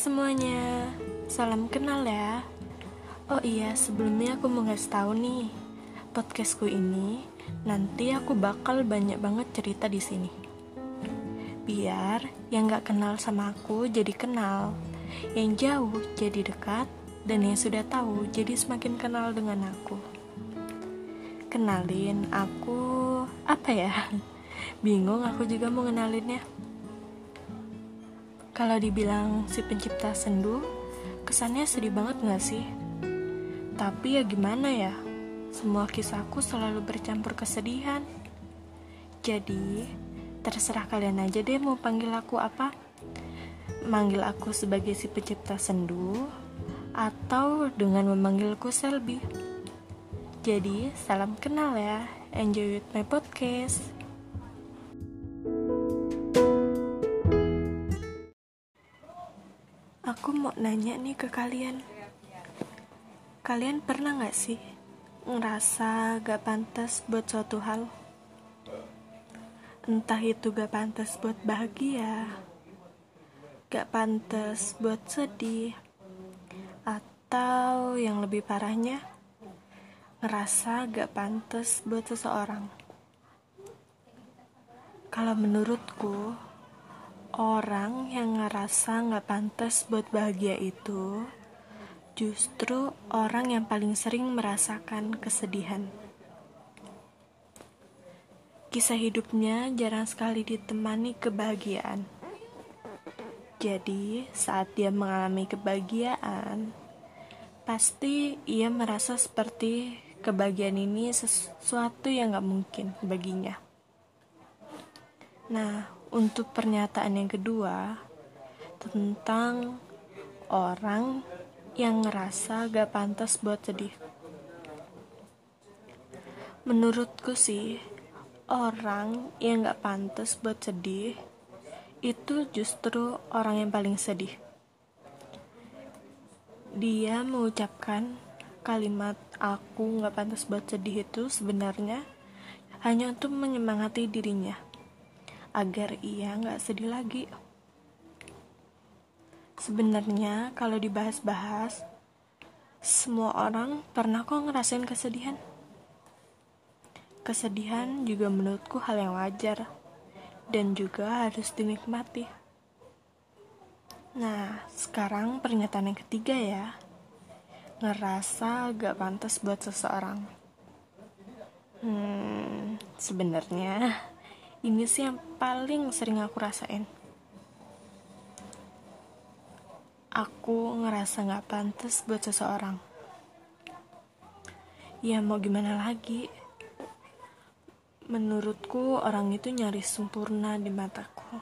semuanya, salam kenal ya. Oh iya, sebelumnya aku mau ngasih tahu nih, podcastku ini nanti aku bakal banyak banget cerita di sini. Biar yang gak kenal sama aku jadi kenal, yang jauh jadi dekat, dan yang sudah tahu jadi semakin kenal dengan aku. Kenalin aku apa ya? Bingung aku juga mau ngenalinnya. Kalau dibilang si pencipta sendu, kesannya sedih banget gak sih? Tapi ya gimana ya, semua kisahku selalu bercampur kesedihan. Jadi, terserah kalian aja deh mau panggil aku apa. Manggil aku sebagai si pencipta sendu, atau dengan memanggilku Selby. Jadi, salam kenal ya. Enjoy with my podcast. Nanya nih ke kalian. Kalian pernah gak sih ngerasa gak pantas buat suatu hal? Entah itu gak pantas buat bahagia, gak pantas buat sedih, atau yang lebih parahnya, ngerasa gak pantas buat seseorang. Kalau menurutku, orang yang ngerasa nggak pantas buat bahagia itu justru orang yang paling sering merasakan kesedihan. Kisah hidupnya jarang sekali ditemani kebahagiaan. Jadi, saat dia mengalami kebahagiaan, pasti ia merasa seperti kebahagiaan ini sesuatu yang gak mungkin baginya. Nah, untuk pernyataan yang kedua tentang orang yang ngerasa gak pantas buat sedih. Menurutku sih, orang yang gak pantas buat sedih itu justru orang yang paling sedih. Dia mengucapkan kalimat aku gak pantas buat sedih itu sebenarnya hanya untuk menyemangati dirinya agar ia nggak sedih lagi. Sebenarnya kalau dibahas-bahas, semua orang pernah kok ngerasain kesedihan. Kesedihan juga menurutku hal yang wajar dan juga harus dinikmati. Nah, sekarang pernyataan yang ketiga ya. Ngerasa gak pantas buat seseorang. Hmm, sebenarnya ini sih yang paling sering aku rasain. Aku ngerasa gak pantas buat seseorang. Ya mau gimana lagi? Menurutku orang itu nyaris sempurna di mataku.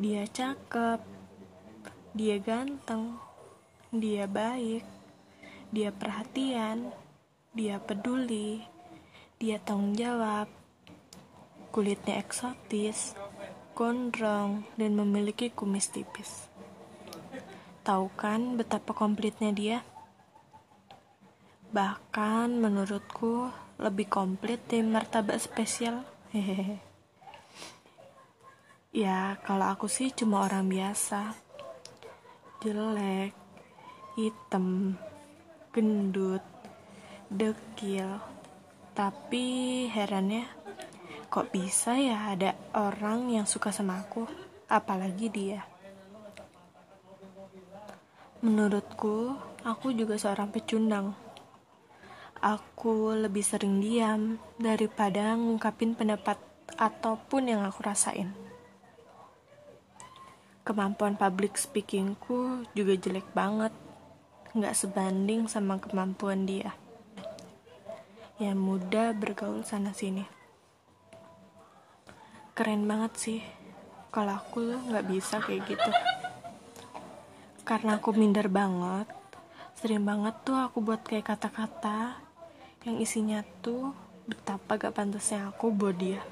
Dia cakep dia ganteng dia baik dia perhatian dia peduli dia tanggung jawab, kulitnya eksotis, gondrong, dan memiliki kumis tipis. Tahu kan betapa komplitnya dia? Bahkan menurutku lebih komplit dari martabak spesial. Hehehe. ya, kalau aku sih cuma orang biasa. Jelek, hitam, gendut, dekil, tapi herannya, kok bisa ya ada orang yang suka sama aku, apalagi dia. Menurutku, aku juga seorang pecundang. Aku lebih sering diam daripada ngungkapin pendapat ataupun yang aku rasain. Kemampuan public speakingku juga jelek banget, nggak sebanding sama kemampuan dia yang mudah bergaul sana sini. Keren banget sih. Kalau aku nggak bisa kayak gitu. Karena aku minder banget sering banget tuh aku buat kayak kata-kata yang isinya tuh betapa gak pantasnya aku buat dia.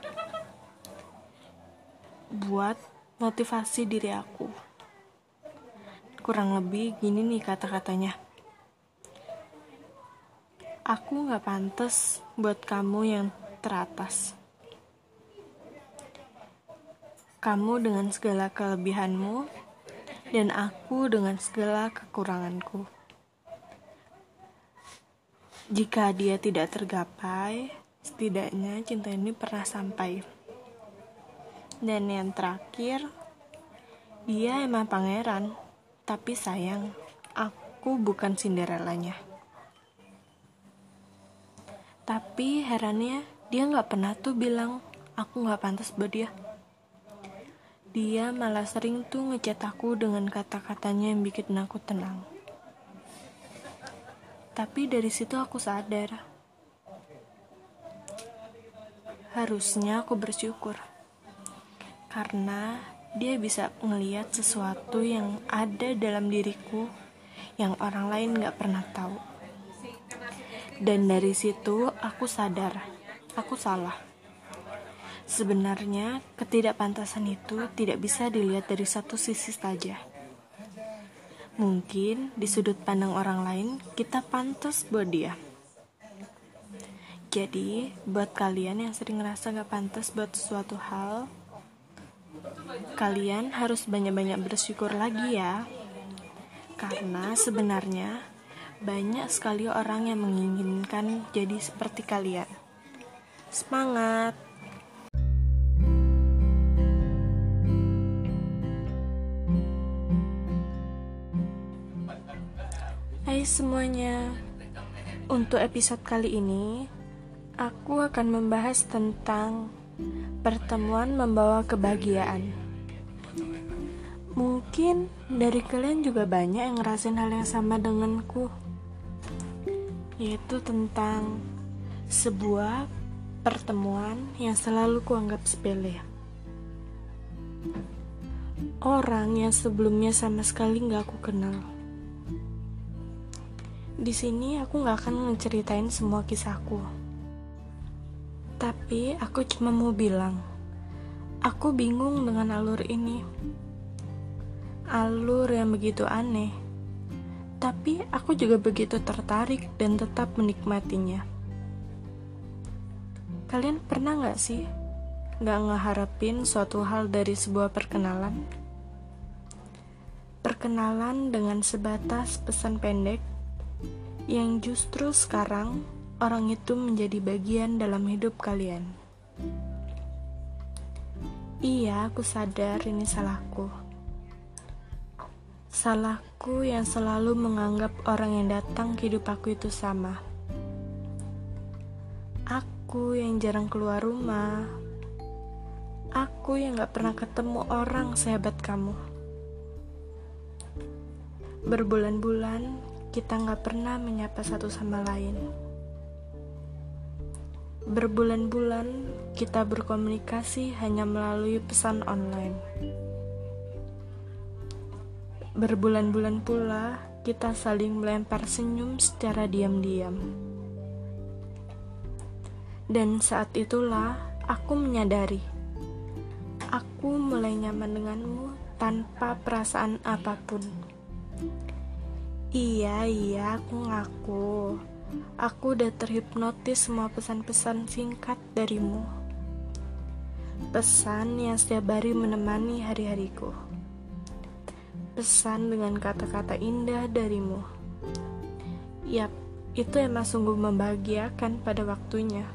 Buat motivasi diri aku. Kurang lebih gini nih kata-katanya Aku gak pantas buat kamu yang teratas. Kamu dengan segala kelebihanmu, dan aku dengan segala kekuranganku. Jika dia tidak tergapai, setidaknya cinta ini pernah sampai. Dan yang terakhir, dia emang pangeran, tapi sayang, aku bukan Cinderellanya. Tapi herannya, dia nggak pernah tuh bilang aku nggak pantas buat dia. Dia malah sering tuh ngechat aku dengan kata-katanya yang bikin aku tenang. Tapi dari situ aku sadar. Harusnya aku bersyukur. Karena dia bisa ngeliat sesuatu yang ada dalam diriku yang orang lain gak pernah tahu. Dan dari situ aku sadar, aku salah. Sebenarnya, ketidakpantasan itu tidak bisa dilihat dari satu sisi saja. Mungkin di sudut pandang orang lain, kita pantas buat dia. Jadi, buat kalian yang sering ngerasa gak pantas buat suatu hal, kalian harus banyak-banyak bersyukur lagi ya. Karena sebenarnya banyak sekali orang yang menginginkan jadi seperti kalian. Semangat! Hai semuanya, untuk episode kali ini aku akan membahas tentang pertemuan membawa kebahagiaan. Mungkin dari kalian juga banyak yang ngerasain hal yang sama denganku, yaitu tentang sebuah pertemuan yang selalu kuanggap sepele. Orang yang sebelumnya sama sekali gak aku kenal di sini aku nggak akan ngeceritain semua kisahku. Tapi aku cuma mau bilang, aku bingung dengan alur ini. Alur yang begitu aneh. Tapi aku juga begitu tertarik dan tetap menikmatinya. Kalian pernah nggak sih nggak ngeharapin suatu hal dari sebuah perkenalan? Perkenalan dengan sebatas pesan pendek yang justru sekarang orang itu menjadi bagian dalam hidup kalian. Iya, aku sadar ini salahku. Salahku yang selalu menganggap orang yang datang ke hidup aku itu sama. Aku yang jarang keluar rumah. Aku yang gak pernah ketemu orang sehebat kamu. Berbulan-bulan kita nggak pernah menyapa satu sama lain. Berbulan-bulan kita berkomunikasi hanya melalui pesan online. Berbulan-bulan pula kita saling melempar senyum secara diam-diam. Dan saat itulah aku menyadari, aku mulai nyaman denganmu tanpa perasaan apa pun. Iya, iya, aku ngaku. Aku udah terhipnotis semua pesan-pesan singkat darimu. Pesan yang setiap hari menemani hari-hariku. Pesan dengan kata-kata indah darimu. Yap, itu emang sungguh membahagiakan pada waktunya.